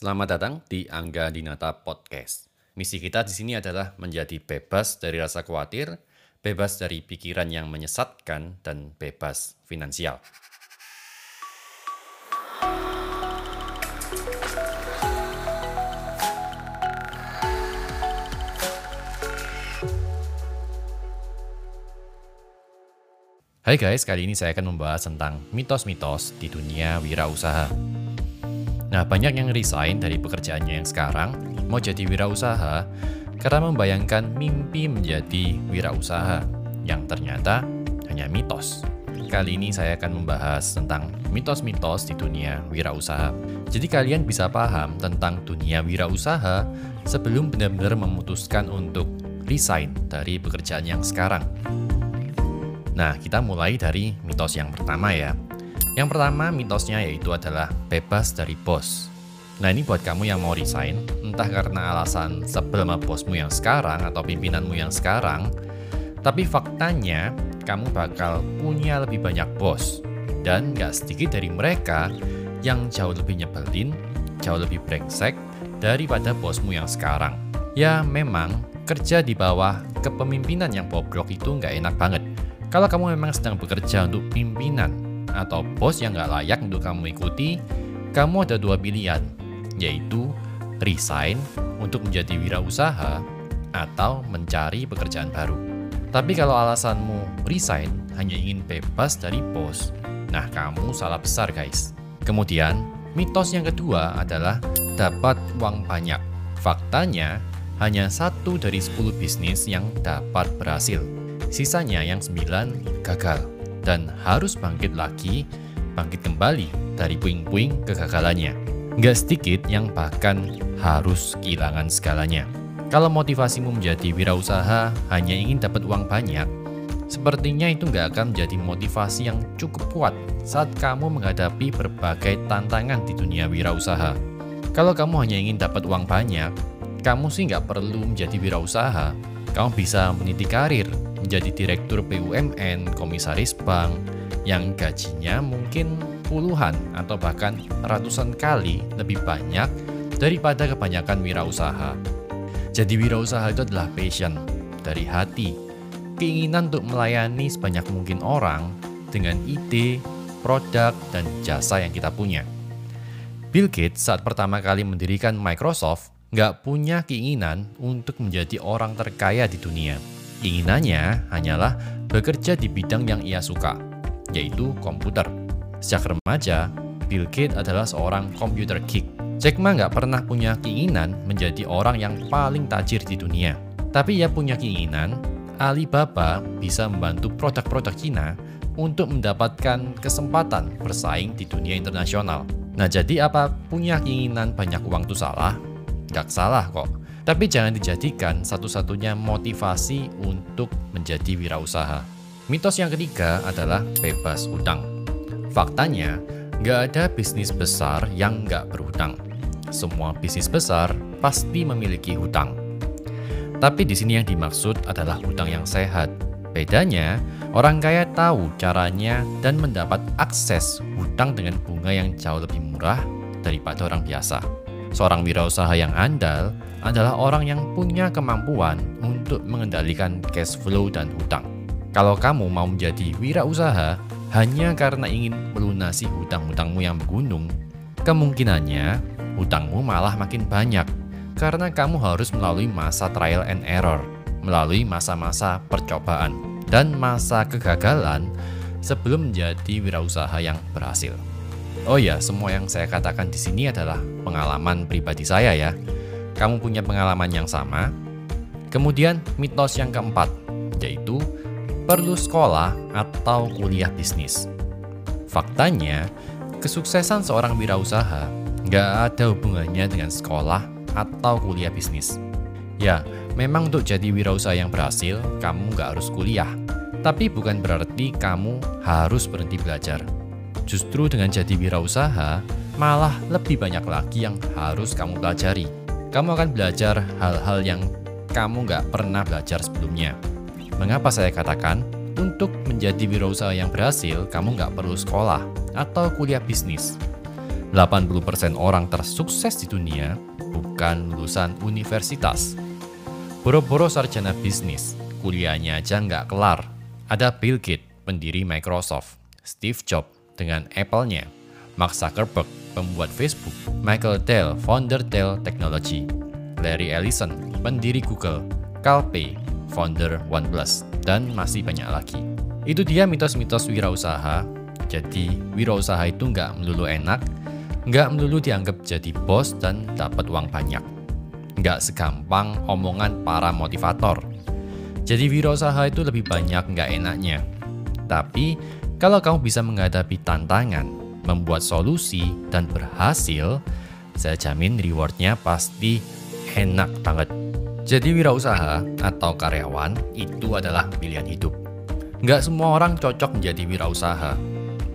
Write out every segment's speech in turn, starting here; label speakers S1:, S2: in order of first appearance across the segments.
S1: Selamat datang di Angga Dinata Podcast. Misi kita di sini adalah menjadi bebas dari rasa khawatir, bebas dari pikiran yang menyesatkan, dan bebas finansial. Hai guys, kali ini saya akan membahas tentang mitos-mitos di dunia wirausaha. Nah, banyak yang resign dari pekerjaannya yang sekarang mau jadi wirausaha karena membayangkan mimpi menjadi wirausaha yang ternyata hanya mitos. Kali ini saya akan membahas tentang mitos-mitos di dunia wirausaha. Jadi kalian bisa paham tentang dunia wirausaha sebelum benar-benar memutuskan untuk resign dari pekerjaan yang sekarang. Nah, kita mulai dari mitos yang pertama ya. Yang pertama mitosnya yaitu adalah bebas dari bos. Nah ini buat kamu yang mau resign, entah karena alasan sebel sama bosmu yang sekarang atau pimpinanmu yang sekarang, tapi faktanya kamu bakal punya lebih banyak bos. Dan gak sedikit dari mereka yang jauh lebih nyebelin, jauh lebih brengsek daripada bosmu yang sekarang. Ya memang kerja di bawah kepemimpinan yang bobrok itu nggak enak banget. Kalau kamu memang sedang bekerja untuk pimpinan atau bos yang nggak layak untuk kamu ikuti, kamu ada dua pilihan, yaitu resign untuk menjadi wirausaha atau mencari pekerjaan baru. Tapi kalau alasanmu resign hanya ingin bebas dari bos, nah kamu salah besar guys. Kemudian, mitos yang kedua adalah dapat uang banyak. Faktanya, hanya satu dari 10 bisnis yang dapat berhasil. Sisanya yang sembilan gagal dan harus bangkit lagi, bangkit kembali dari puing-puing kegagalannya. Nggak sedikit yang bahkan harus kehilangan segalanya. Kalau motivasimu menjadi wirausaha hanya ingin dapat uang banyak, sepertinya itu nggak akan menjadi motivasi yang cukup kuat saat kamu menghadapi berbagai tantangan di dunia wirausaha. Kalau kamu hanya ingin dapat uang banyak, kamu sih nggak perlu menjadi wirausaha. Kamu bisa meniti karir menjadi direktur BUMN, komisaris bank, yang gajinya mungkin puluhan atau bahkan ratusan kali lebih banyak daripada kebanyakan wirausaha. Jadi wirausaha itu adalah passion dari hati, keinginan untuk melayani sebanyak mungkin orang dengan ide, produk, dan jasa yang kita punya. Bill Gates saat pertama kali mendirikan Microsoft nggak punya keinginan untuk menjadi orang terkaya di dunia Keinginannya hanyalah bekerja di bidang yang ia suka, yaitu komputer. Sejak remaja, Bill Gates adalah seorang komputer geek. Jack Ma nggak pernah punya keinginan menjadi orang yang paling tajir di dunia. Tapi ia punya keinginan Alibaba bisa membantu produk-produk Cina untuk mendapatkan kesempatan bersaing di dunia internasional. Nah jadi apa punya keinginan banyak uang itu salah? Gak salah kok. Tapi jangan dijadikan satu-satunya motivasi untuk menjadi wirausaha. Mitos yang ketiga adalah bebas hutang. Faktanya, nggak ada bisnis besar yang nggak berhutang. Semua bisnis besar pasti memiliki hutang. Tapi di sini yang dimaksud adalah hutang yang sehat. Bedanya, orang kaya tahu caranya dan mendapat akses hutang dengan bunga yang jauh lebih murah daripada orang biasa. Seorang wirausaha yang andal adalah orang yang punya kemampuan untuk mengendalikan cash flow dan hutang. Kalau kamu mau menjadi wirausaha hanya karena ingin melunasi hutang-hutangmu yang menggunung, kemungkinannya hutangmu malah makin banyak karena kamu harus melalui masa trial and error, melalui masa-masa percobaan dan masa kegagalan sebelum menjadi wirausaha yang berhasil. Oh ya, semua yang saya katakan di sini adalah pengalaman pribadi saya ya kamu punya pengalaman yang sama. Kemudian mitos yang keempat, yaitu perlu sekolah atau kuliah bisnis. Faktanya, kesuksesan seorang wirausaha nggak ada hubungannya dengan sekolah atau kuliah bisnis. Ya, memang untuk jadi wirausaha yang berhasil, kamu nggak harus kuliah. Tapi bukan berarti kamu harus berhenti belajar. Justru dengan jadi wirausaha, malah lebih banyak lagi yang harus kamu pelajari kamu akan belajar hal-hal yang kamu nggak pernah belajar sebelumnya. Mengapa saya katakan, untuk menjadi wirausaha yang berhasil, kamu nggak perlu sekolah atau kuliah bisnis. 80% orang tersukses di dunia bukan lulusan universitas. Boro-boro sarjana bisnis, kuliahnya aja nggak kelar. Ada Bill Gates, pendiri Microsoft, Steve Jobs dengan Apple-nya, Mark Zuckerberg, pembuat Facebook, Michael Dell, founder Dell Technology, Larry Ellison, pendiri Google, Carl Pei, founder OnePlus, dan masih banyak lagi. Itu dia mitos-mitos wirausaha. Jadi, wirausaha itu nggak melulu enak, nggak melulu dianggap jadi bos dan dapat uang banyak. Nggak segampang omongan para motivator. Jadi wirausaha itu lebih banyak nggak enaknya. Tapi, kalau kamu bisa menghadapi tantangan, membuat solusi, dan berhasil, saya jamin rewardnya pasti enak banget. Jadi wirausaha atau karyawan itu adalah pilihan hidup. Nggak semua orang cocok menjadi wirausaha.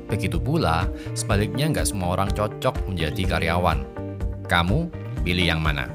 S1: Begitu pula, sebaliknya nggak semua orang cocok menjadi karyawan. Kamu pilih yang mana?